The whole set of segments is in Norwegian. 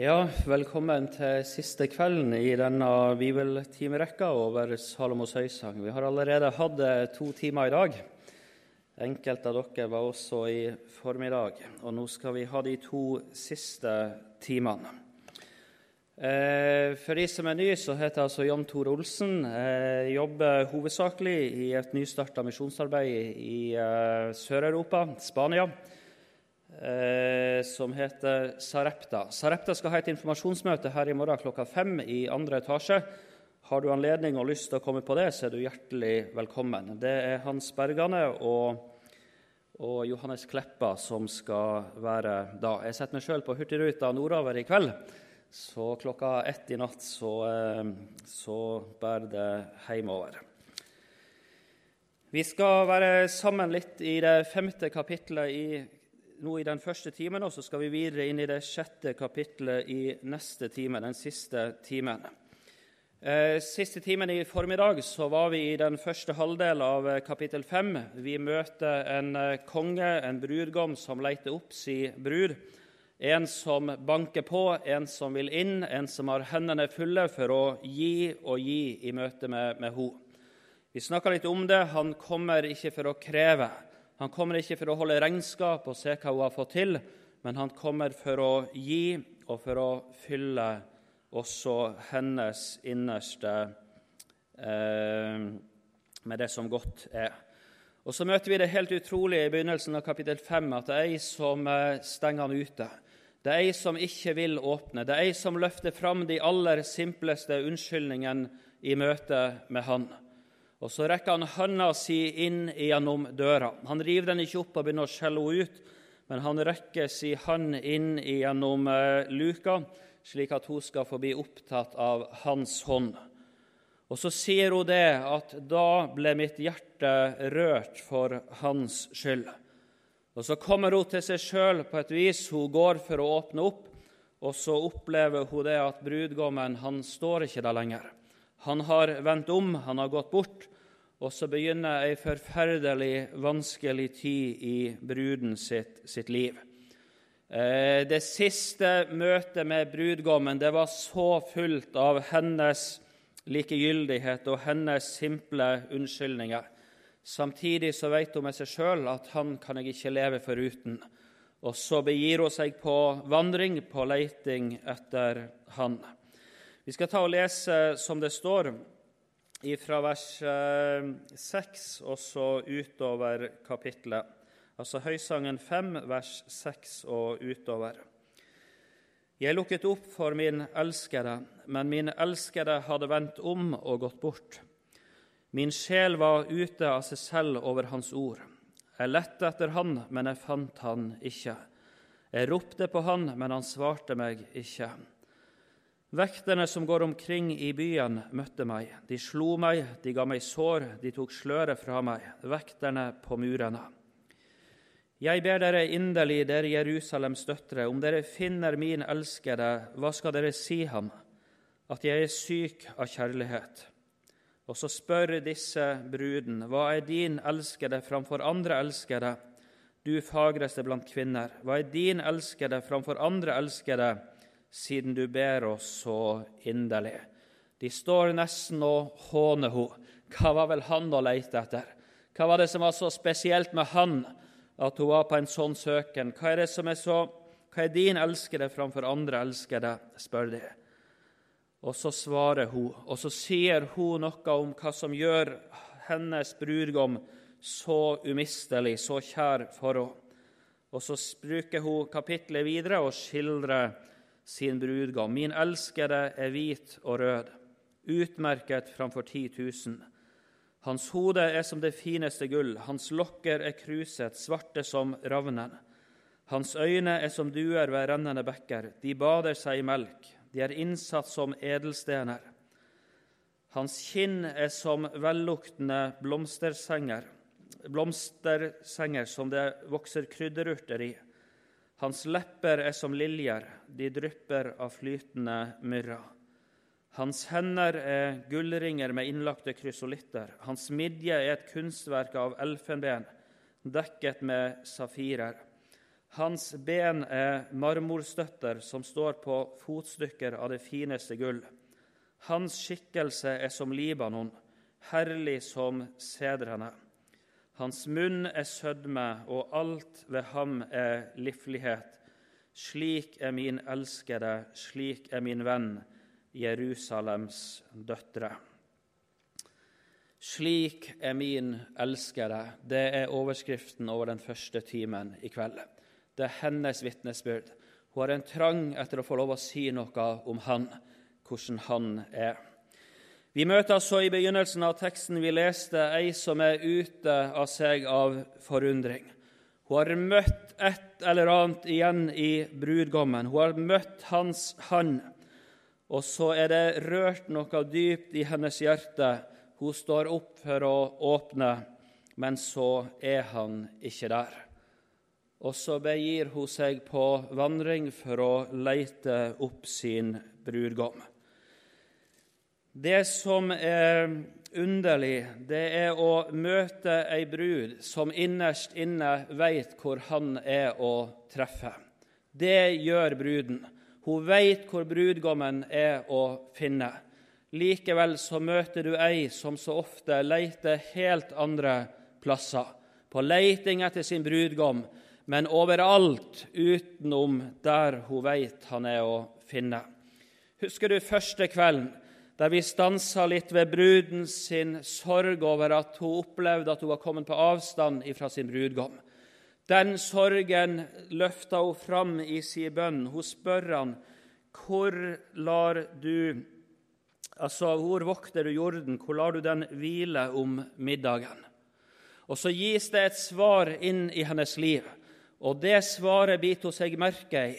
Ja, velkommen til siste kvelden i denne bibeltimerekka over Salomos høysang. Vi har allerede hatt to timer i dag. Enkelte av dere var også i formiddag. Og nå skal vi ha de to siste timene. Eh, for de som er nye, så heter jeg altså Jan Tore Olsen. Jeg jobber hovedsakelig i et nystarta misjonsarbeid i eh, Sør-Europa, Spania. Eh, som heter Sarepta. Sarepta skal ha et informasjonsmøte her i morgen klokka fem i andre etasje. Har du anledning og lyst til å komme på det, så er du hjertelig velkommen. Det er Hans Bergane og, og Johannes Kleppa som skal være da. Jeg setter meg sjøl på Hurtigruta nordover i kveld, så klokka ett i natt så, eh, så bærer det hjemover. Vi skal være sammen litt i det femte kapittelet i nå i den første timen, og så skal vi videre inn i det sjette kapittelet i neste time, den siste timen. Eh, siste timen i formiddag så var vi i den første halvdel av eh, kapittel fem. Vi møter en eh, konge, en brudgom, som leter opp si brud. En som banker på, en som vil inn, en som har hendene fulle for å gi og gi i møte med, med henne. Vi snakka litt om det. Han kommer ikke for å kreve. Han kommer ikke for å holde regnskap og se hva hun har fått til, men han kommer for å gi og for å fylle også hennes innerste eh, med det som godt er. Og Så møter vi det helt utrolige i begynnelsen av kapittel 5, at det er ei som eh, stenger han ute. Det er ei som ikke vil åpne. Det er ei som løfter fram de aller simpleste unnskyldningene i møte med han. Og Så rekker han hånda si inn gjennom døra. Han river den ikke opp og begynner å skjelle henne ut, men han rekker si hånd inn gjennom eh, luka, slik at hun skal få bli opptatt av hans hånd. Og Så sier hun det at 'da ble mitt hjerte rørt for hans skyld'. Og Så kommer hun til seg sjøl på et vis. Hun går for å åpne opp, og så opplever hun det at brudgommen han står ikke der lenger. Han har vendt om, han har gått bort, og så begynner ei forferdelig vanskelig tid i bruden sitt, sitt liv. Eh, det siste møtet med brudgommen det var så fullt av hennes likegyldighet og hennes simple unnskyldninger. Samtidig så vet hun med seg sjøl at han kan jeg ikke leve foruten. Og så begir hun seg på vandring, på leiting etter han. Vi skal ta og lese som det står fra vers 6 eh, og så utover kapittelet. Altså Høysangen 5, vers 6 og utover. Jeg lukket opp for min elskede, men min elskede hadde vendt om og gått bort. Min sjel var ute av seg selv over hans ord. Jeg lette etter han, men jeg fant han ikke. Jeg ropte på han, men han svarte meg ikke. Vekterne som går omkring i byen, møtte meg. De slo meg, de ga meg sår, de tok sløret fra meg, vekterne på murene. Jeg ber dere inderlig, dere Jerusalems døtre, om dere finner min elskede, hva skal dere si ham? At jeg er syk av kjærlighet. Og så spør disse bruden, hva er din elskede framfor andre elskede, du fagreste blant kvinner? Hva er din elskede framfor andre elskede? Siden du ber oss så inderlig. De står nesten og håner henne. Hva var vel han å leite etter? Hva var det som var så spesielt med han at hun var på en sånn søken? Hva er det som er så hva er din elskede framfor andre elskede? spør de. Og så svarer hun, og så sier hun noe om hva som gjør hennes brudgom så umistelig, så kjær for henne. Og så bruker hun kapitlet videre og skildrer sin brudgom. Min elskede er hvit og rød, utmerket framfor ti tusen. Hans hode er som det fineste gull, hans lokker er kruset, svarte som ravnen. Hans øyne er som duer ved rennende bekker, de bader seg i melk, de er innsatt som edelstener. Hans kinn er som velluktende blomstersenger, blomstersenger som det vokser krydderurter i. Hans lepper er som liljer, de drypper av flytende myrra. Hans hender er gullringer med innlagte krysolitter. Hans midje er et kunstverk av elfenben, dekket med safirer. Hans ben er marmorstøtter som står på fotstykker av det fineste gull. Hans skikkelse er som Libanon, herlig som sedrene. Hans munn er sødme, og alt ved ham er livlighet. Slik er min elskede, slik er min venn, Jerusalems døtre. Slik er min elskede. Det er overskriften over den første timen i kveld. Det er hennes vitnesbyrd. Hun har en trang etter å få lov å si noe om han, hvordan han er. Vi møter så i begynnelsen av teksten vi leste, ei som er ute av seg av forundring. Hun har møtt et eller annet igjen i brudgommen. Hun har møtt hans hand. Og så er det rørt noe dypt i hennes hjerte. Hun står opp for å åpne, men så er han ikke der og så begir hun seg på vandring for å leite opp sin brudgom. Det som er underlig, det er å møte ei brud som innerst inne veit hvor han er å treffe. Det gjør bruden. Hun veit hvor brudgommen er å finne. Likevel så møter du ei som så ofte leiter helt andre plasser, på leiting etter sin brudgom, men overalt utenom der hun veit han er å finne. Husker du første kvelden, der vi stansa litt ved bruden sin sorg over at hun opplevde at hun var kommet på avstand fra sin brudgom? Den sorgen løfta hun fram i sin bønn. Hun spør han, hvor lar du Altså, hvor vokter du jorden, hvor lar du den hvile om middagen? Og så gis det et svar inn i hennes liv. Og det svaret biter hun seg merke i.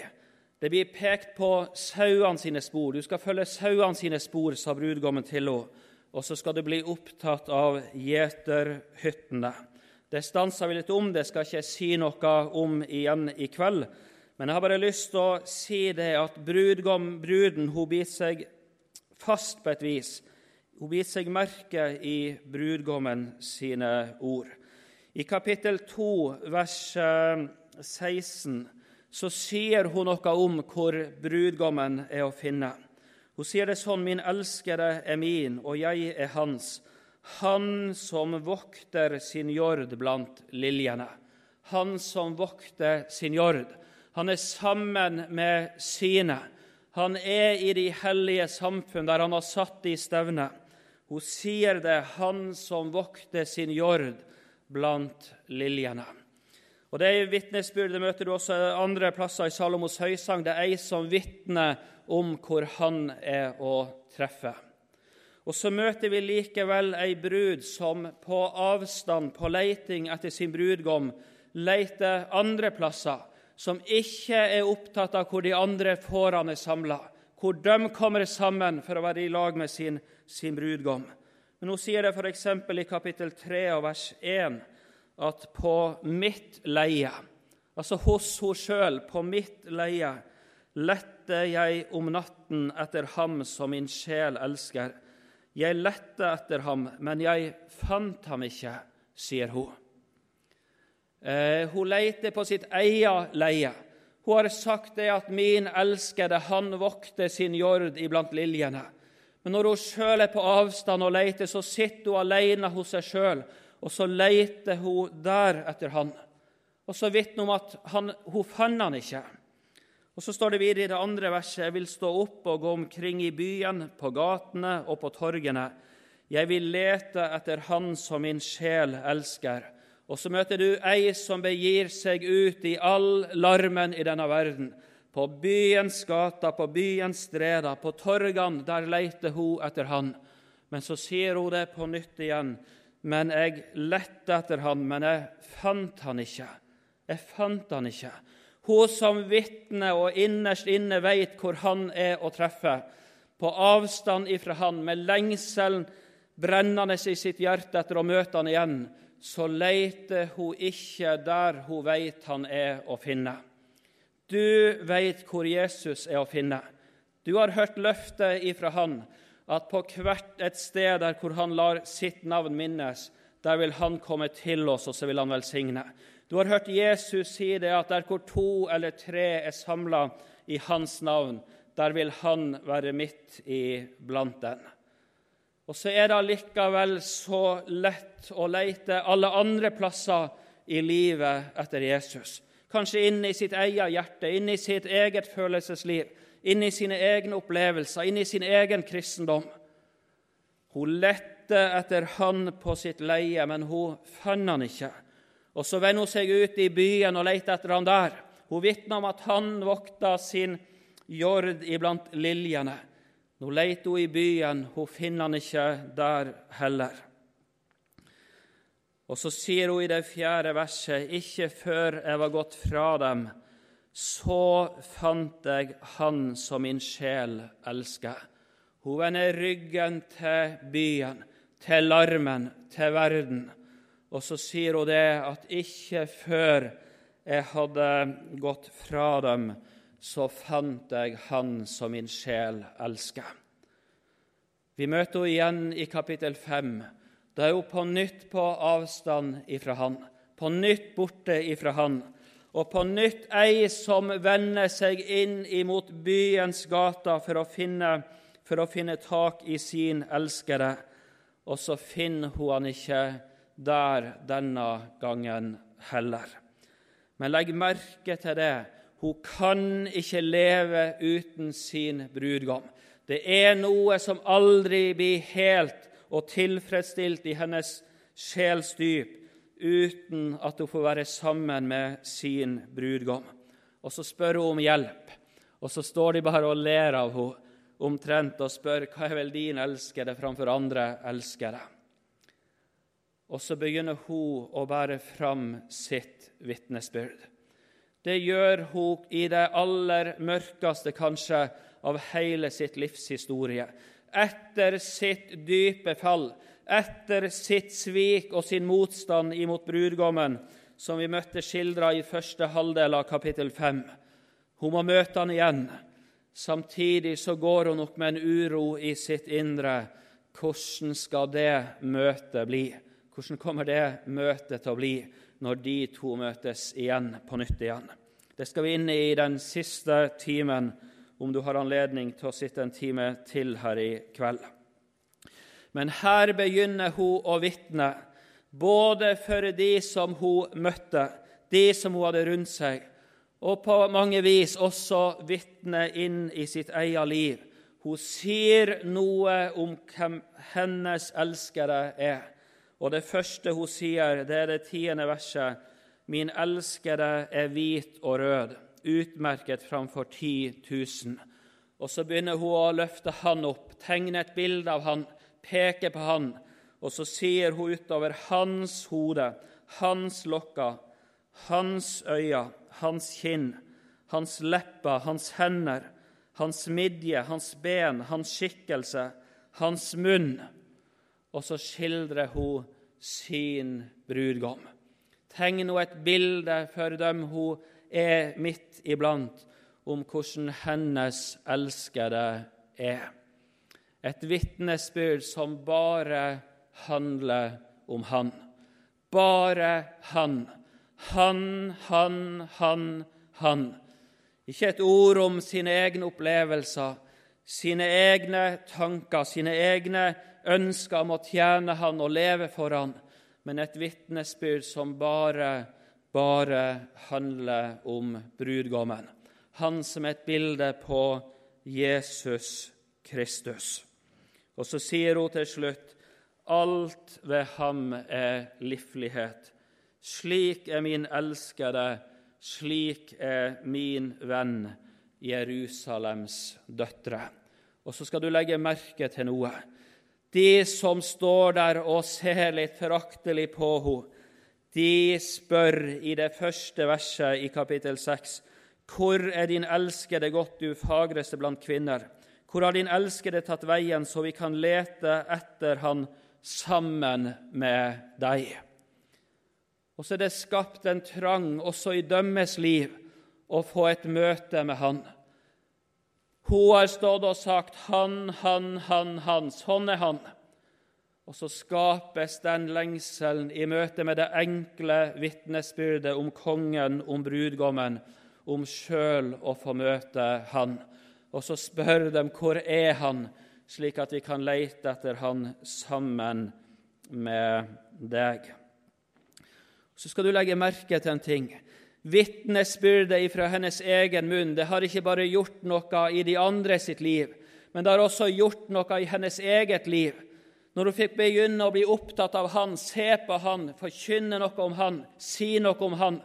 Det blir pekt på sauene sine spor. Du skal følge sauene sine spor, sa brudgommen til henne. Og så skal du bli opptatt av gjeterhyttene. Det stanser vi litt om, det skal ikke jeg si noe om igjen i kveld. Men jeg har bare lyst til å si det at brudgom, bruden hun biter seg fast på et vis. Hun biter seg merke i brudgommen sine ord. I kapittel 2, vers 16 så sier hun noe om hvor brudgommen er å finne. Hun sier det sånn, min elskede er min, og jeg er hans. Han som vokter sin jord blant liljene. Han som vokter sin jord. Han er sammen med sine. Han er i de hellige samfunn der han har satt de stevne. Hun sier det, han som vokter sin jord blant liljene. Og Det er vitnesbyrd møter du også andre plasser i Salomos høysang. Det er ei som vitner om hvor han er å treffe. Og så møter vi likevel ei brud som på avstand, på leiting etter sin brudgom, leter andre plasser, som ikke er opptatt av hvor de andre fårene er samla, hvor de kommer sammen for å være i lag med sin, sin brudgom. Men hun sier det f.eks. i kapittel 3 vers 1 at på mitt leie, altså hos henne sjøl, på mitt leie, lette jeg om natten etter ham som min sjel elsker. Jeg lette etter ham, men jeg fant ham ikke, sier hun. Eh, hun leter på sitt eget leie. Hun har sagt det at 'min elskede, han vokter sin jord iblant liljene'. Men når hun sjøl er på avstand og leter, så sitter hun alene hos seg sjøl og så leter hun der etter han. Og så vitner hun om at han, hun fant han ikke. Og Så står det videre i det andre verset.: Jeg vil stå opp og gå omkring i byen, på gatene og på torgene. Jeg vil lete etter Han som min sjel elsker. Og så møter du ei som begir seg ut i all larmen i denne verden. På byens gater, på byens streder, på torgene, der leter hun etter Han. Men så sier hun det på nytt igjen men jeg lette etter han, men jeg fant han ikke. Jeg fant han ikke. Hun som vitner og innerst inne veit hvor han er å treffe, på avstand ifra han, med lengselen brennende i sitt hjerte etter å møte han igjen, så leiter hun ikke der hun veit han er å finne. Du veit hvor Jesus er å finne. Du har hørt løftet ifra han at på hvert et sted der hvor han lar sitt navn minnes, der vil han komme til oss, og så vil han velsigne. Du har hørt Jesus si det at der hvor to eller tre er samla i hans navn, der vil han være midt iblant den. Og så er det allikevel så lett å leite alle andre plasser i livet etter Jesus. Kanskje inn i sitt eget hjerte, inn i sitt eget følelsesliv, inn i sine egne opplevelser, inn i sin egen kristendom. Hun lette etter han på sitt leie, men hun fant han ikke. Og Så vender hun seg ut i byen og leter etter han der. Hun vitner om at han vokta sin jord iblant liljene. Nå leter hun i byen, hun finner han ikke der heller. Og så sier hun i det fjerde verset.: Ikke før jeg var gått fra dem, så fant jeg Han som min sjel elsker. Hun vender ryggen til byen, til larmen, til verden. Og så sier hun det at ikke før jeg hadde gått fra dem, så fant jeg Han som min sjel elsker. Vi møter henne igjen i kapittel 5 da er hun på nytt på avstand ifra han, på nytt borte ifra han, og på nytt ei som vender seg inn imot byens gater for å finne, for å finne tak i sin elskede. Og så finner hun han ikke der denne gangen heller. Men legg merke til det. Hun kan ikke leve uten sin brudgom. Det er noe som aldri blir helt og tilfredsstilt i hennes sjels dyp uten at hun får være sammen med sin brudgom. Og så spør hun om hjelp, og så står de bare og ler av henne omtrent og spør hva er vel din elskede framfor andre elskere. Og så begynner hun å bære fram sitt vitnesbyrd. Det gjør hun i det aller mørkeste, kanskje, av hele sitt livs historie etter sitt dype fall, etter sitt svik og sin motstand imot brudgommen, som vi møtte skildra i første halvdel av kapittel 5. Hun må møte han igjen. Samtidig så går hun nok med en uro i sitt indre. Hvordan skal det møtet bli? Hvordan kommer det møtet til å bli når de to møtes igjen på nytt igjen? Det skal vi inn i den siste timen om du har anledning til å sitte en time til her i kveld. Men her begynner hun å vitne, både for de som hun møtte, de som hun hadde rundt seg, og på mange vis også vitne inn i sitt eget liv. Hun sier noe om hvem hennes elskere er. Og det første hun sier, det er det tiende verset. Min elskere er hvit og rød utmerket framfor 10 000. Og så begynner hun å løfte han opp, tegne et bilde av han, peke på han. Og så sier hun utover hans hode, hans lokker, hans øyne, hans kinn, hans lepper, hans hender, hans midje, hans ben, hans skikkelse, hans munn. Og så skildrer hun sin brudgom. Tegner hun et bilde for dem hun er midt iblant, om hvordan hennes elskede er. Et vitnesbyrd som bare handler om han. Bare han. Han, han, han, han. Ikke et ord om sine egne opplevelser, sine egne tanker, sine egne ønsker om å tjene han og leve for han, men et vitnesbyrd som bare bare handler om brudgommen. Han som er et bilde på Jesus Kristus. Og så sier hun til slutt alt ved ham er livlighet. Slik er min elskede, slik er min venn, Jerusalems døtre. Og så skal du legge merke til noe. De som står der og ser litt foraktelig på henne, de spør i det første verset i kapittel 6.: Hvor er din elskede gått, du fagreste blant kvinner? Hvor har din elskede tatt veien, så vi kan lete etter han sammen med deg? Og så er det skapt en trang også i dømmes liv å få et møte med han. Hun har stått og sagt 'han, han, han, han'. Sånn er han. Og så skapes den lengselen i møte med det enkle vitnesbyrdet om kongen, om brudgommen, om sjøl å få møte han. Og så spør de hvor er han, slik at vi kan leite etter han sammen med deg. Så skal du legge merke til en ting. Vitnesbyrdet fra hennes egen munn det har ikke bare gjort noe i de andre sitt liv, men det har også gjort noe i hennes eget liv. Når hun fikk begynne å bli opptatt av han, se på han, forkynne noe om han, si noe om han,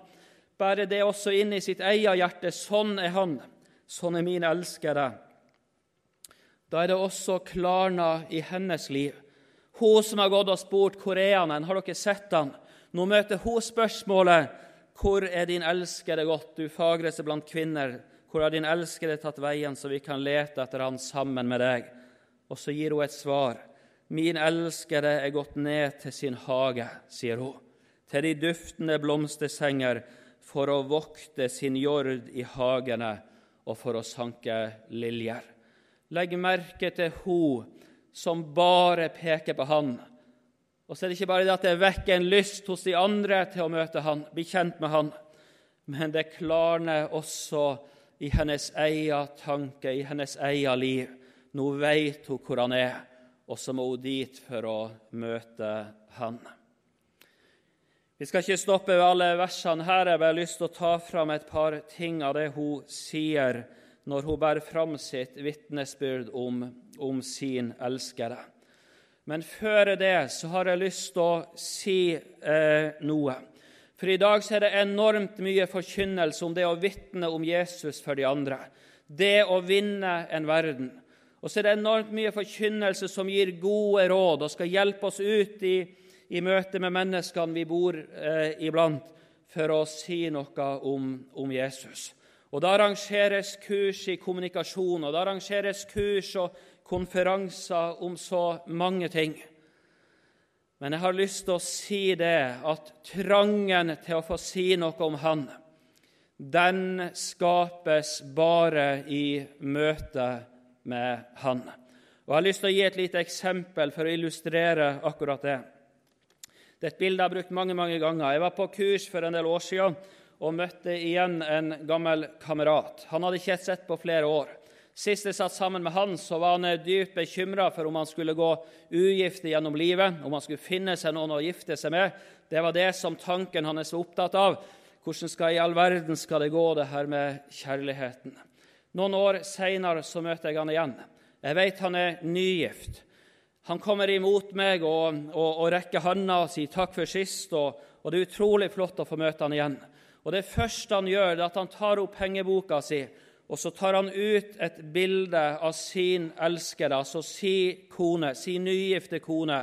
bære det også inn i sitt eget hjerte. Sånn er han. Sånn er min elskede. Da er det også klarna i hennes liv. Hun som har gått og spurt er han har dere sett han? Nå møter hun spørsmålet hvor er din elskede gått, du fagreste blant kvinner? Hvor har din elskede tatt veien, så vi kan lete etter han sammen med deg? Og så gir hun et svar. Min elskede er gått ned til sin hage, sier hun, til de duftende blomstersenger, for å vokte sin jord i hagene og for å sanke liljer. Legg merke til hun som bare peker på han. Og så er det ikke bare det at det vekker en lyst hos de andre til å møte han, bli kjent med han, men det klarner også i hennes egen tanke, i hennes eget liv. Nå vet hun hvor han er og så må hun dit for å møte han. Vi skal ikke stoppe ved alle versene her. Jeg har bare lyst til å ta fram et par ting av det hun sier når hun bærer fram sitt vitnesbyrd om, om sin elskede. Men før det så har jeg lyst til å si eh, noe. For i dag så er det enormt mye forkynnelse om det å vitne om Jesus for de andre. Det å vinne en verden. Og så er det enormt mye forkynnelse som gir gode råd og skal hjelpe oss ut i, i møte med menneskene vi bor eh, iblant, for å si noe om, om, Jesus. Og Det arrangeres kurs i kommunikasjon, og det arrangeres kurs og konferanser om så mange ting. Men jeg har lyst til å si det at trangen til å få si noe om Han, den skapes bare i møte med Han. Og Jeg har lyst til å gi et lite eksempel for å illustrere akkurat det. Det er et bilde jeg har brukt mange mange ganger. Jeg var på kurs for en del år siden og møtte igjen en gammel kamerat. Han hadde ikke sett på flere år. Sist jeg satt sammen med han, så var han dypt bekymra for om han skulle gå ugift gjennom livet, om han skulle finne seg noen å gifte seg med. Det var det som tanken hans var opptatt av. Hvordan skal i all verden skal det gå, det her med kjærligheten? Noen år seinere møter jeg han igjen. Jeg vet han er nygift. Han kommer imot meg og, og, og rekker handa og sier 'takk for sist', og, og, det er utrolig flott å få møte han igjen. Og Det første han gjør, er at han tar opp pengeboka si, og så tar han ut et bilde av sin elskede, altså sin kone, sin nygifte kone.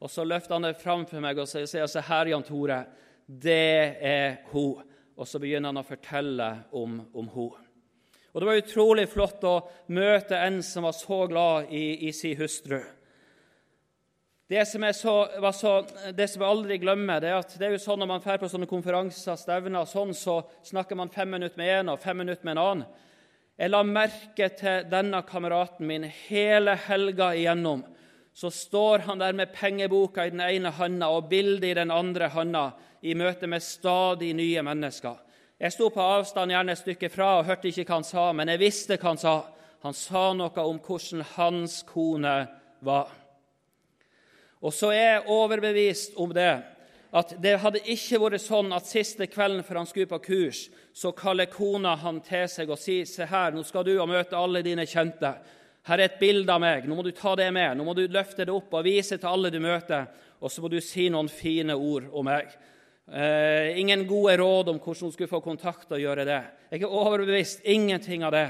Og så løfter han det fram for meg og sier, se her, Jan Tore, det er hun. Og så begynner han å fortelle om, om hun. Og Det var utrolig flott å møte en som var så glad i, i sin hustru. Det som, så, så, det som jeg aldri glemmer, det er at det er jo sånn når man drar på sånne konferanser stevner, sånn, så snakker man fem minutter med en og fem minutter med en annen. Jeg la merke til denne kameraten min hele helga igjennom. Så står han der med pengeboka i den ene handa og bildet i den andre handa i møte med stadig nye mennesker. Jeg sto på avstand gjerne et stykke fra og hørte ikke hva han sa, men jeg visste hva han sa. Han sa noe om hvordan hans kone var. Og så er jeg overbevist om det, at det hadde ikke vært sånn at siste kvelden før han skulle på kurs, så kaller kona han til seg og sier se her, nå skal du og møte alle dine kjente. Her er et bilde av meg. Nå må du ta det med. Nå må du løfte det opp og vise til alle du møter. Og så må du si noen fine ord om meg. Eh, ingen gode råd om hvordan hun skulle få kontakt og gjøre det. Jeg er overbevist ingenting av det.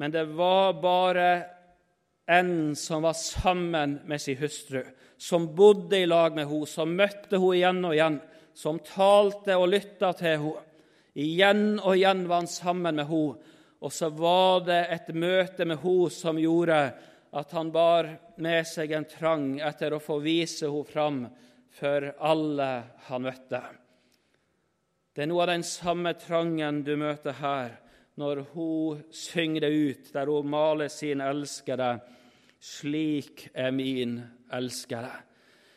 Men det var bare en som var sammen med sin hustru, som bodde i lag med henne, som møtte henne igjen og igjen, som talte og lytta til henne. Igjen og igjen var han sammen med henne. Og så var det et møte med henne som gjorde at han bar med seg en trang etter å få vise henne fram for alle han møtte. Det er noe av den samme trangen du møter her når hun synger det ut, der hun maler sin elskede. Slik er min elskede.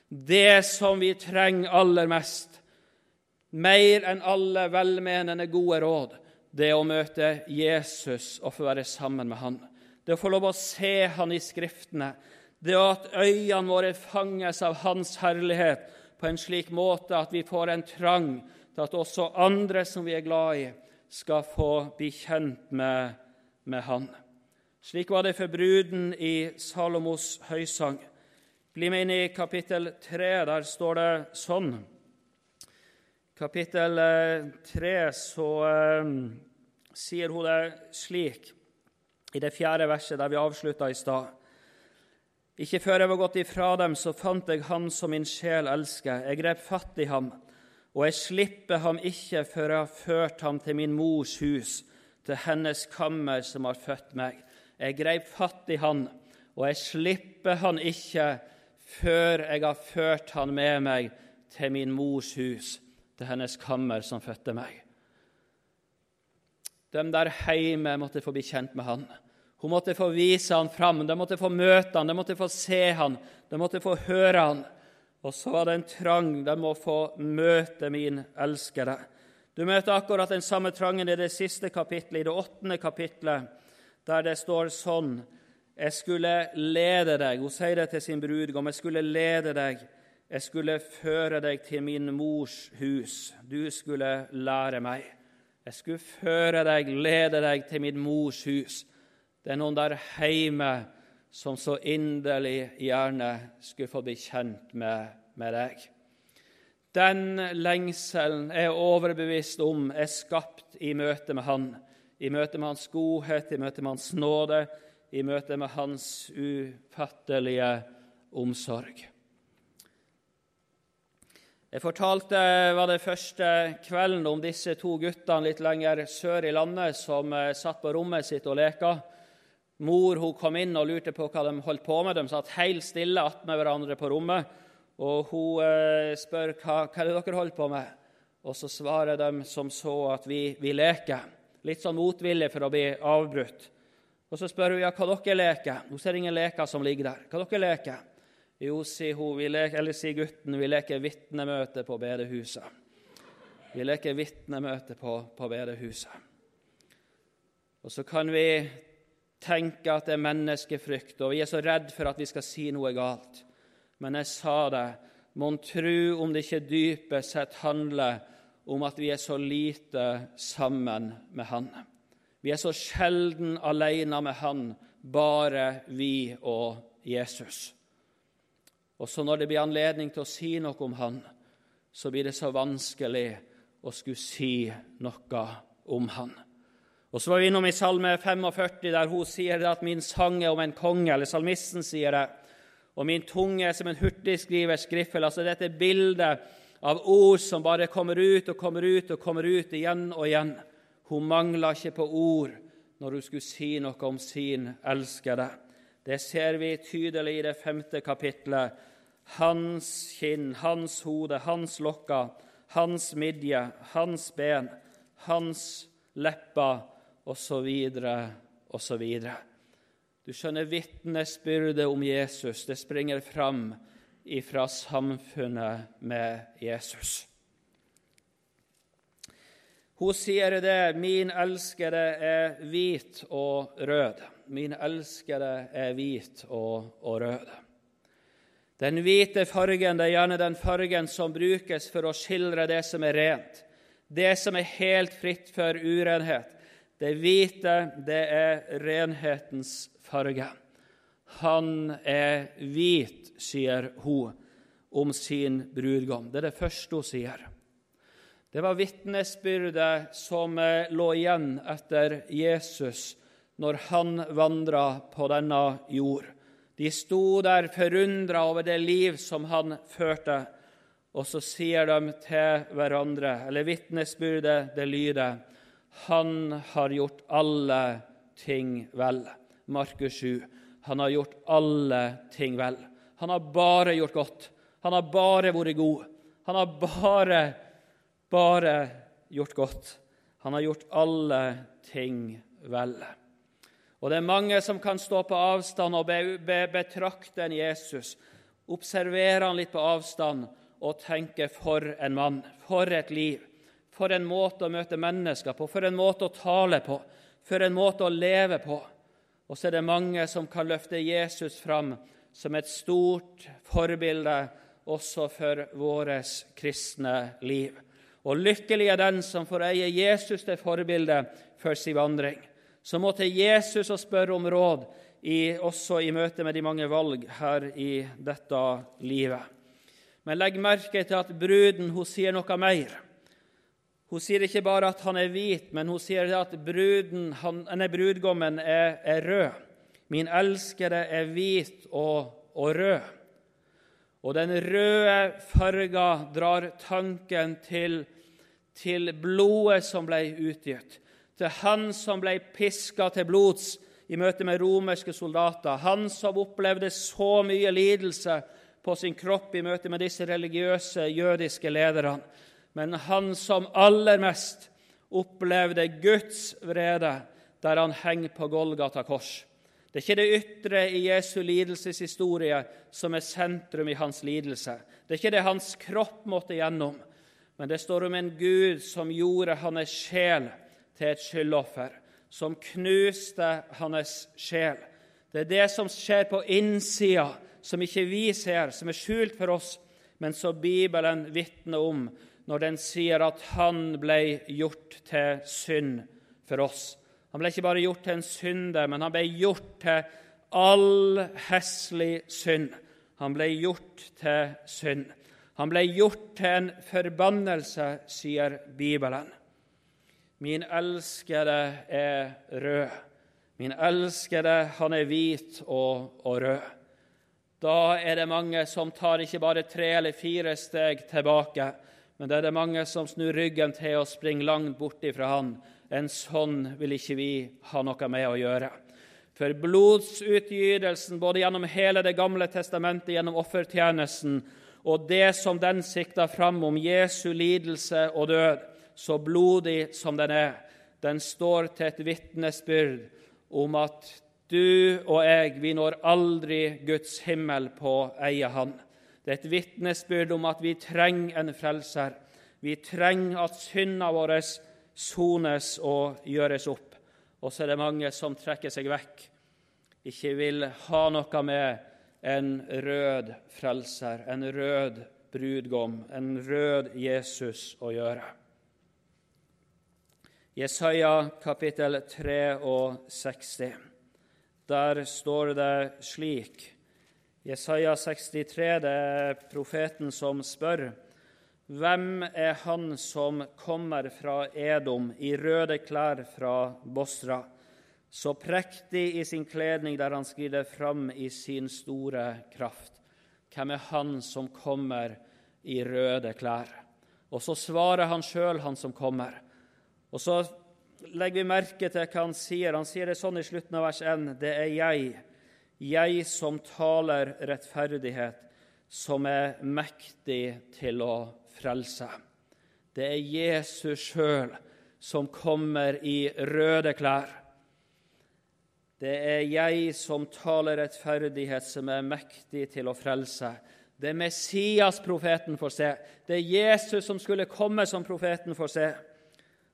det som vi trenger aller mest, mer enn alle velmenende gode råd, det er å møte Jesus og få være sammen med han. Det å få lov å se han i Skriftene. Det at øynene våre fanges av hans herlighet på en slik måte at vi får en trang til at også andre som vi er glad i, skal få bli kjent med, med han. Slik var det for bruden i Salomos høysang. Bli med inn i kapittel 3. Der står det sånn. Kapittel 3 eh, så eh, sier hun det slik i det fjerde verset, der vi avslutta i stad. Ikke før jeg var gått ifra dem, så fant jeg ham som min sjel elsker. Jeg grep fatt i ham, og jeg slipper ham ikke før jeg har ført ham til min mors hus, til hennes kammer som har født meg. Jeg grep fatt i han, og jeg slipper han ikke før jeg har ført han med meg til min mors hus, til hennes kammer som fødte meg. De der hjemme måtte få bli kjent med han. Hun måtte få vise han fram, de måtte få møte han, de måtte få se han, de måtte få høre han. Og så var det en trang de må få møte min elskede. Du møter akkurat den samme trangen i det siste kapittelet, i det åttende kapittelet, der det står sånn jeg skulle lede deg Hun sier det til sin brudgom. Jeg skulle lede deg. Jeg skulle føre deg til min mors hus. Du skulle lære meg. Jeg skulle føre deg, lede deg til min mors hus. Det er noen der hjemme som så inderlig gjerne skulle få bli kjent med, med deg. Den lengselen er jeg overbevist om er skapt i møte med Han, i møte med Hans godhet, i møte med Hans nåde, i møte med hans ufattelige omsorg. Jeg fortalte var det første kvelden om disse to guttene litt lenger sør i landet som eh, satt på rommet sitt og leka. Mor hun kom inn og lurte på hva de holdt på med. De satt helt stille attmed hverandre på rommet. Og Hun eh, spør hva, hva er det dere holder på med. Og Så svarer de som så at vi, vi leker. Litt sånn motvillig for å bli avbrutt. Og Så spør hun ja, hva dere leker. Hun ser ingen leker som ligger der. Hva dere leker? Jo, sier hun, leker, eller sier gutten, vi leker vitnemøte på bedehuset. Vi leker vitnemøte på, på bedehuset. Og så kan vi tenke at det er menneskefrykt, og vi er så redd for at vi skal si noe galt. Men jeg sa det, mon tru om det ikke dypest sett handler om at vi er så lite sammen med Han. Vi er så sjelden alene med Han, bare vi og Jesus. Og så når det blir anledning til å si noe om Han, så blir det så vanskelig å skulle si noe om Han. Og Så var vi innom i Salme 45, der hun sier at 'min sang er om en konge', eller salmisten sier det. Og 'min tunge er som en hurtigskriver skriffel'. Altså dette bildet av ord som bare kommer ut og kommer ut og kommer ut igjen og igjen. Hun mangla ikke på ord når hun skulle si noe om sin elskede. Det ser vi tydelig i det femte kapitlet. Hans kinn, hans hode, hans lokker, hans midje, hans ben, hans lepper, osv., osv. Du skjønner, vitnesbyrdet om Jesus det springer fram ifra samfunnet med Jesus. Hun sier det, 'Min elskede er hvit og rød'. Min elskede er hvit og, og rød. Den hvite fargen det er gjerne den fargen som brukes for å skildre det som er rent, det som er helt fritt for urenhet. Det hvite, det er renhetens farge. Han er hvit, sier hun om sin brudgom. Det er det første hun sier. Det var vitnesbyrdet som eh, lå igjen etter Jesus når han vandra på denne jord. De sto der forundra over det liv som han førte, og så sier de til hverandre, eller vitnesbyrdet, det lyder Han har gjort alle ting vel. Markus 7. Han har gjort alle ting vel. Han har bare gjort godt. Han har bare vært god. Han har bare bare gjort godt. Han har gjort alle ting vel. Og Det er mange som kan stå på avstand og be, be, betrakte en Jesus observere han litt på avstand og tenke 'for en mann', 'for et liv', 'for en måte å møte mennesker på', 'for en måte å tale på', 'for en måte å leve på'. Og så er det mange som kan løfte Jesus fram som et stort forbilde også for vårt kristne liv. Og lykkelig er den som får eie Jesus til forbilde for sin vandring. Så må til Jesus å spørre om råd, i, også i møte med de mange valg her i dette livet. Men legg merke til at bruden hun sier noe mer. Hun sier ikke bare at han er hvit, men hun sier at bruden, han, nei, brudgommen er, er, rød. Min elskede er hvit og, og rød. Og den røde farga drar tanken til, til blodet som ble utgitt, til han som ble piska til blods i møte med romerske soldater, han som opplevde så mye lidelse på sin kropp i møte med disse religiøse jødiske lederne, men han som aller mest opplevde Guds vrede der han henger på Golgata kors. Det er ikke det ytre i Jesu lidelseshistorie som er sentrum i hans lidelse. Det er ikke det hans kropp måtte gjennom, men det står om en Gud som gjorde hans sjel til et skyldoffer, som knuste hans sjel. Det er det som skjer på innsida, som ikke vi ser, som er skjult for oss, men som Bibelen vitner om når den sier at han ble gjort til synd for oss. Han ble ikke bare gjort til en synder, men han ble gjort til all heslig synd. Han ble gjort til synd. Han ble gjort til en forbannelse, sier Bibelen. Min elskede er rød. Min elskede, han er hvit og, og rød. Da er det mange som tar ikke bare tre eller fire steg tilbake, men det er det mange som snur ryggen til og springer langt bort ifra han en sånn vil ikke vi ha noe med å gjøre. For blodsutgytelsen både gjennom hele Det gamle testamentet, gjennom offertjenesten, og det som den sikta fram om Jesu lidelse og død, så blodig som den er, den står til et vitnesbyrd om at du og jeg, vi når aldri Guds himmel på eie hand. Det er et vitnesbyrd om at vi trenger en frelser. Vi trenger at syndene våre sones og gjøres opp. Og så er det mange som trekker seg vekk, ikke vil ha noe med en rød frelser, en rød brudgom, en rød Jesus å gjøre. Jesaja kapittel 63. Der står det slik Jesaja 63, det er profeten som spør. Hvem er han som kommer fra Edom i røde klær fra Bosra, så prektig i sin kledning der han skrider fram i sin store kraft? Hvem er han som kommer i røde klær? Og så svarer han sjøl, han som kommer. Og så legger vi merke til hva han sier. Han sier det sånn i slutten av vers 1.: Det er jeg, jeg som taler rettferdighet, som er mektig til å frelse. Det er Jesus sjøl som kommer i røde klær. Det er jeg som taler rettferdighet, som er mektig til å frelse. Det er Messias-profeten får se. Det er Jesus som skulle komme som profeten får se.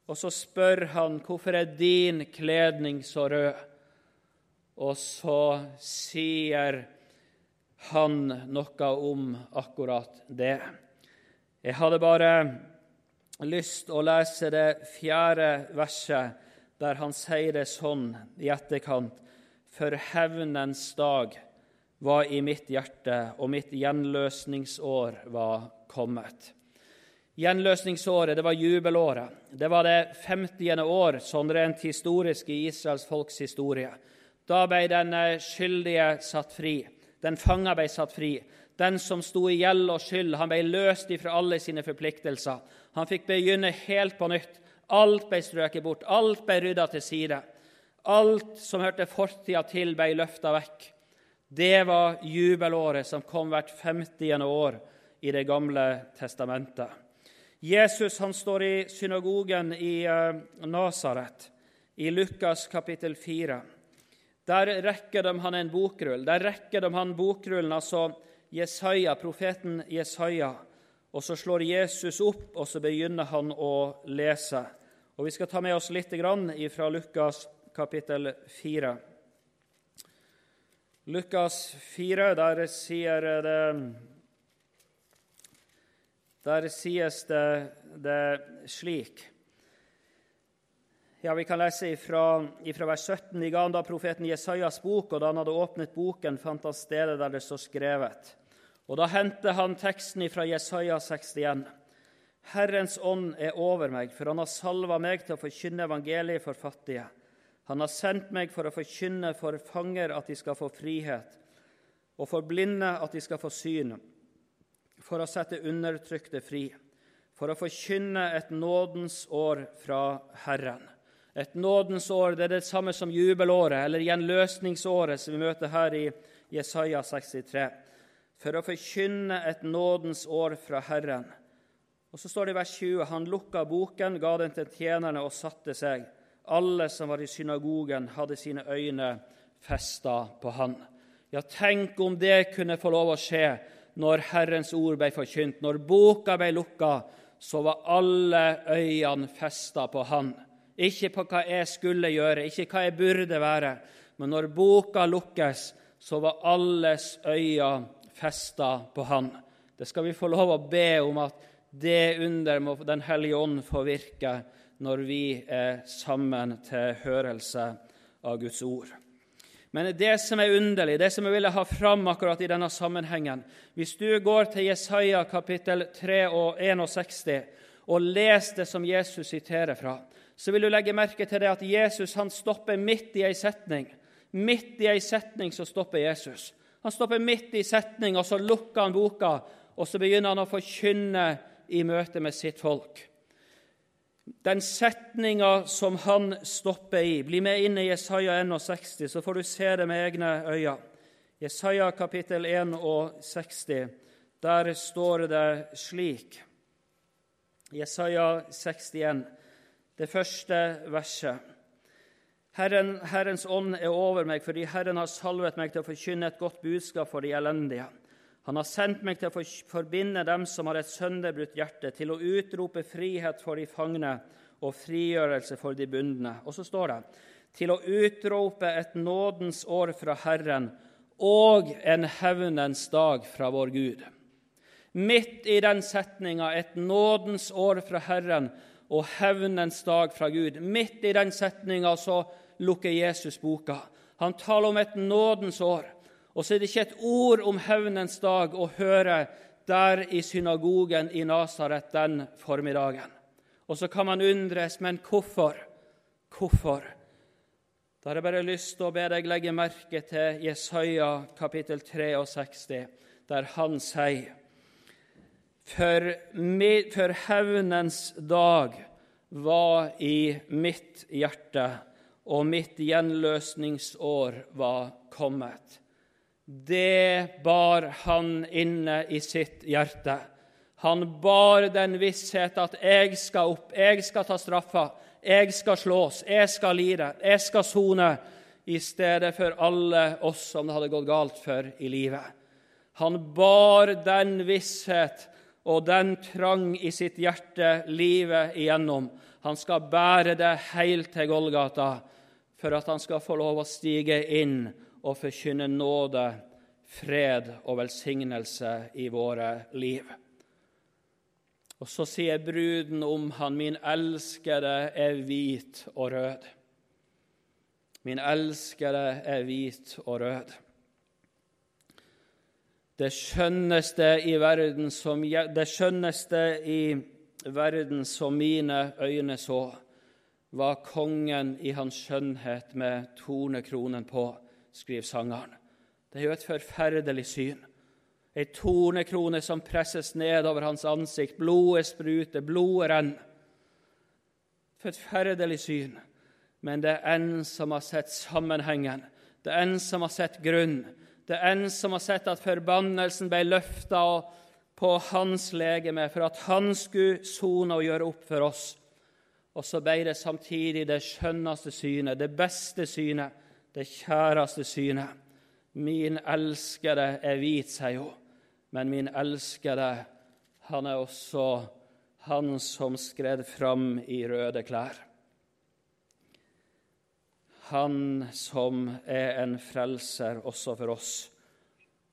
Og så spør han hvorfor er din kledning så rød? Og så sier han noe om akkurat det. Jeg hadde bare lyst å lese det fjerde verset, der han sier det sånn i etterkant. For hevnens dag var i mitt hjerte, og mitt gjenløsningsår var kommet. Gjenløsningsåret det var jubelåret. Det var det 50. år, sånn rent historisk i Israels folks historie. Da ble den skyldige satt fri. Den fanga ble satt fri. Den som sto i gjeld og skyld, han ble løst ifra alle sine forpliktelser. Han fikk begynne helt på nytt. Alt ble strøket bort, alt ble rydda til side. Alt som hørte fortida til, ble løfta vekk. Det var jubelåret som kom hvert 50. år i Det gamle testamentet. Jesus han står i synagogen i uh, Nasaret, i Lukas kapittel 4. Der rekker de han en bokrull. Der rekker de han bokrullen, altså Jesaja, profeten Jesaja. Og så slår Jesus opp, og så begynner han å lese. Og Vi skal ta med oss litt fra Lukas kapittel 4. Lukas 4, der sier det Der sies det, det slik ja, Vi kan lese ifra, ifra vers 17. I gang, da profeten Jesajas bok, og da han hadde åpnet boken, fant han stedet der det står skrevet. Og da hentet han teksten ifra Jesaja 61. Herrens ånd er over meg, for han har salva meg til å forkynne evangeliet for fattige. Han har sendt meg for å forkynne for fanger at de skal få frihet, og for blinde at de skal få syn, for å sette undertrykte fri, for å forkynne et nådens år fra Herren. Et nådens år det er det samme som jubelåret, eller gjenløsningsåret, som vi møter her i Jesaja 63. For å forkynne et nådens år fra Herren. Og Så står det i vers 20.: Han lukka boken, ga den til tjenerne og satte seg. Alle som var i synagogen, hadde sine øyne festa på han. Ja, tenk om det kunne få lov å skje når Herrens ord ble forkynt. Når boka ble lukka, så var alle øynene festa på han. Ikke på hva jeg skulle gjøre, ikke hva jeg burde være. Men når boka lukkes, så var alles øyne festa på Han. Det skal vi få lov å be om at det under må Den hellige ånd få virke når vi er sammen til hørelse av Guds ord. Men det som er underlig, det som jeg ville ha fram akkurat i denne sammenhengen Hvis du går til Jesaja kapittel 3 og 61 og leser det som Jesus siterer fra, så vil du legge merke til det at Jesus han stopper midt i ei setning. Midt i ei setning så stopper Jesus. Han stopper midt i setning, og så lukker han boka, og så begynner han å forkynne i møte med sitt folk. Den setninga som han stopper i Bli med inn i Jesaja 61, så får du se det med egne øyne. Jesaja kapittel 61, der står det slik Jesaja 61 det første verset. Herren, Herrens ånd er over meg, fordi Herren har salvet meg til å forkynne et godt budskap for de elendige. Han har sendt meg til å forbinde dem som har et sønderbrutt hjerte, til å utrope frihet for de fangne og frigjørelse for de bundne. Og så står det til å utrope et nådens år fra Herren og en hevnens dag fra vår Gud. Midt i den setninga, et nådens år fra Herren og hevnens dag fra Gud. Midt i den setninga så lukker Jesus boka. Han taler om et nådens år. Og så er det ikke et ord om hevnens dag å høre der i synagogen i Nasaret den formiddagen. Og så kan man undres, men hvorfor? Hvorfor? Da har jeg bare lyst til å be deg legge merke til Jesaja kapittel 63, der han sier for, for hevnens dag var i mitt hjerte, og mitt gjenløsningsår var kommet. Det bar han inne i sitt hjerte. Han bar den visshet at 'jeg skal opp, jeg skal ta straffa, jeg skal slås, jeg skal lide, jeg skal sone', i stedet for alle oss som det hadde gått galt for i livet. Han bar den visshet og den trang i sitt hjerte livet igjennom. Han skal bære det helt til Golgata for at han skal få lov å stige inn og forkynne nåde, fred og velsignelse i våre liv. Og så sier bruden om han, min elskede er hvit og rød. Min elskede er hvit og rød. Det skjønneste i verden som, det skjønneste i verden som mine øyne så, var kongen i hans skjønnhet med tornekronen på, skriver sangeren. Det er jo et forferdelig syn. Ei tornekrone som presses ned over hans ansikt. Blodet spruter, blodet renner. Forferdelig syn. Men det er en som har sett sammenhengen. Det er en som har sett grunn. Det er en som har sett at forbannelsen ble løfta på hans legeme for at han skulle sone og gjøre opp for oss. Og så ble det samtidig det skjønneste synet, det beste synet, det kjæreste synet. Min elskede er hvit, sier hun. men min elskede, han er også han som skred fram i røde klær. Han som er en frelser også for oss.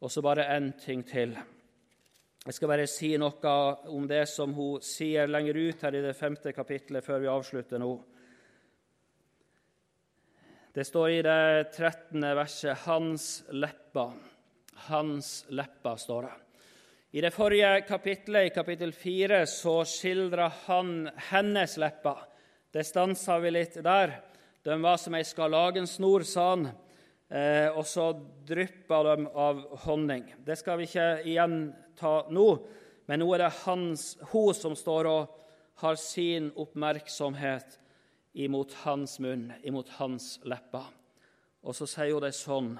Og så bare én ting til. Jeg skal bare si noe om det som hun sier lenger ut her i det femte kapittelet, før vi avslutter nå. Det står i det 13. verset 'Hans lepper'. Hans lepper, står det. I det forrige kapittelet, i kapittel 4, så skildrer han hennes lepper. Det stansa vi litt der. De var som ei skarlagensnor, sa han, eh, og så dryppa de av honning. Det skal vi ikke igjen ta nå, men nå er det hans, hun som står og har sin oppmerksomhet imot hans munn, imot hans lepper. Og så sier hun det sånn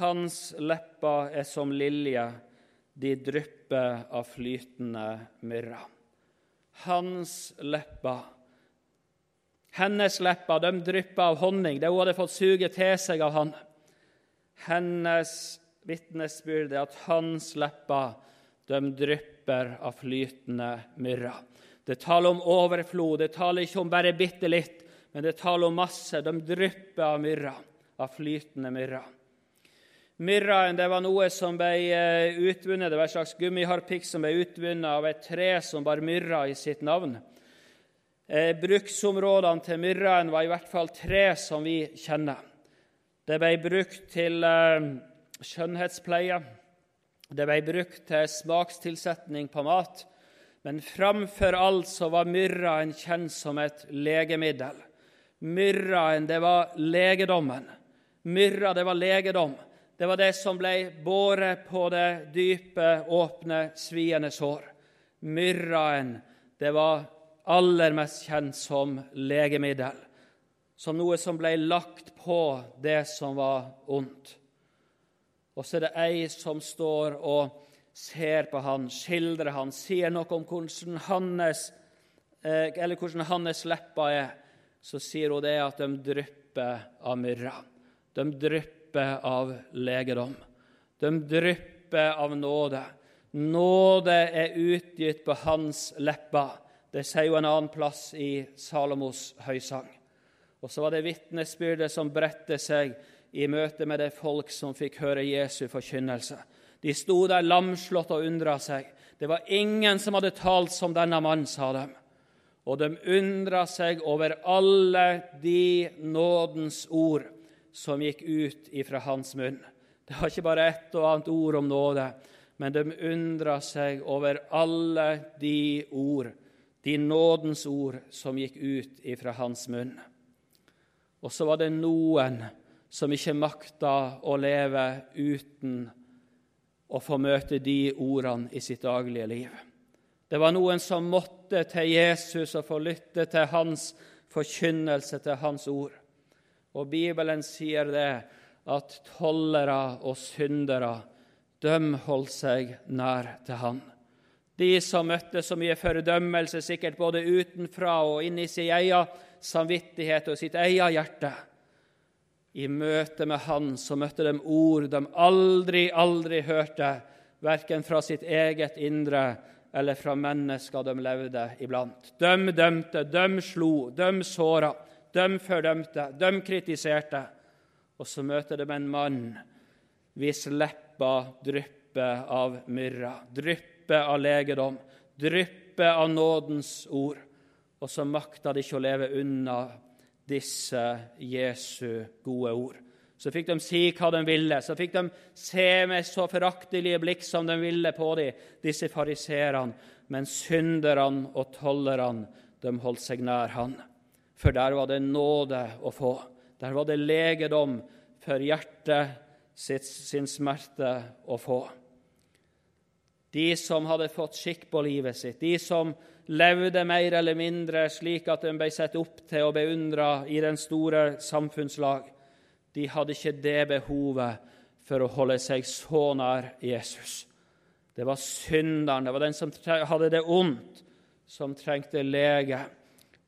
Hans lepper er som lilje, de drypper av flytende myrra. Hans lepper Hennes lepper de drypper av honning, det hun hadde fått suge til seg av han. Hennes vitnesbyrd er at hans lepper de drypper av flytende myrra. Det taler om overflod, det taler ikke om bare bitte litt, men det taler om masse. De drypper av myrra, av flytende myrra. Myrraen det var noe som ble eh, utvunnet, det var en slags gummiharpikk som ble utvunnet av et tre som bar myrra i sitt navn. Eh, bruksområdene til myrraen var i hvert fall tre som vi kjenner. Det ble brukt til eh, skjønnhetspleie, det ble brukt til smakstilsetning på mat, men framfor alt så var myrraen kjent som et legemiddel. Myrraen, det var legedommen. Myrra, det var legedom. Det var det som ble båret på det dype, åpne, sviende sår. Myrraen, det var aller mest kjent som legemiddel, som noe som ble lagt på det som var ondt. Og så er det ei som står og ser på han, skildrer han, sier noe om hvordan hans, eh, eller hvordan hans lepper er. Så sier hun det at de drypper av myrra. De drypper av legedom. De drypper av nåde. Nåde er utgitt på hans lepper. Det sier jo en annen plass i Salomos høysang. Og så var det vitnesbyrdet som bredte seg i møte med det folk som fikk høre Jesu forkynnelse. De sto der lamslått og undra seg. Det var ingen som hadde talt som denne mannen, sa dem. Og de undra seg over alle de nådens ord som gikk ut ifra hans munn. Det var ikke bare ett og annet ord om nåde, men de undra seg over alle de ord, de nådens ord, som gikk ut ifra hans munn. Og så var det noen som ikke makta å leve uten å få møte de ordene i sitt daglige liv. Det var noen som måtte til Jesus og få lytte til hans forkynnelse, til hans ord. Og Bibelen sier det at tollere og syndere, de holdt seg nær til han. De som møtte så mye fordømmelse, sikkert både utenfra og inni sin egen samvittighet og sitt eget hjerte, i møte med Han så møtte de ord de aldri, aldri hørte, verken fra sitt eget indre eller fra mennesker de levde iblant. De dømte, de slo, de såra, de fordømte, de kritiserte. Og så møter de en mann hvis lepper drypper av myrra, drypper av legedom, dryppe av nådens ord. Og så makta de ikke å leve unna disse Jesu gode ord. Så fikk de si hva de ville, så fikk de se med så foraktelige blikk som de ville på dem, disse fariseerne. Men synderne og tollerne, de holdt seg nær han. For der var det nåde å få. Der var det legedom for hjertet sitt, sin smerte å få. De som hadde fått skikk på livet sitt, de som levde mer eller mindre slik at de ble sett opp til og beundra i den store samfunnslag, de hadde ikke det behovet for å holde seg så nær Jesus. Det var synderen, det var den som hadde det ondt, som trengte lege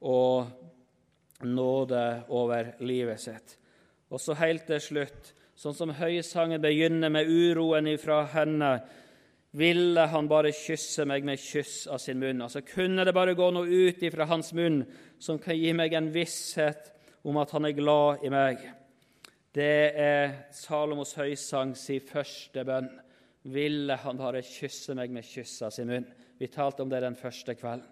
og nåde over livet sitt. Og så helt til slutt, sånn som høysangen begynner med uroen ifra henne ville han bare kysse meg med kyss av sin munn. Altså Kunne det bare gå noe ut ifra hans munn som kan gi meg en visshet om at han er glad i meg? Det er Salomos høysang si første bønn. Ville han bare kysse meg med kyss av sin munn? Vi talte om det den første kvelden.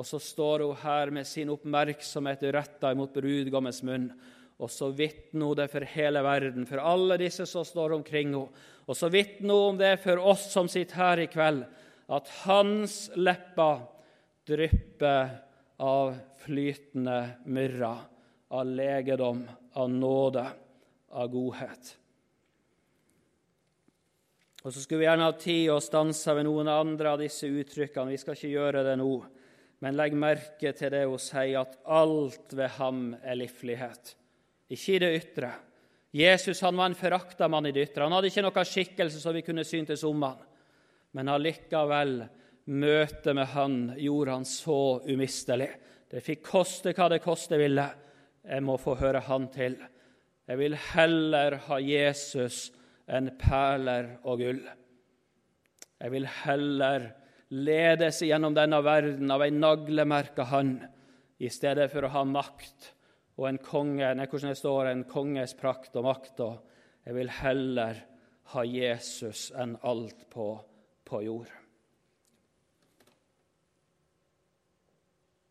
Og så står hun her med sin oppmerksomhet retta mot brudgommens munn. Og så vitner hun det for hele verden, for alle disse som står omkring henne. Og så vitner hun om det for oss som sitter her i kveld, at hans lepper drypper av flytende myrra, av legedom, av nåde, av godhet. Og Så skulle vi gjerne ha tid å stanse ved noen andre av disse uttrykkene. Vi skal ikke gjøre det nå. Men legg merke til det hun sier, at alt ved ham er livlighet, ikke i det ytre. Jesus han var en forakta mann i det ytre. Han hadde ikke noen skikkelse som vi kunne syntes om han. Men allikevel, møtet med han gjorde han så umistelig. Det fikk koste hva det koste ville. Jeg må få høre han til. Jeg vil heller ha Jesus enn perler og gull. Jeg vil heller ledes gjennom denne verden av ei naglemerka hand, i stedet for å ha makt og en konge, nei, hvordan det står, en konges prakt og makt. Og jeg vil heller ha Jesus enn alt på, på jord.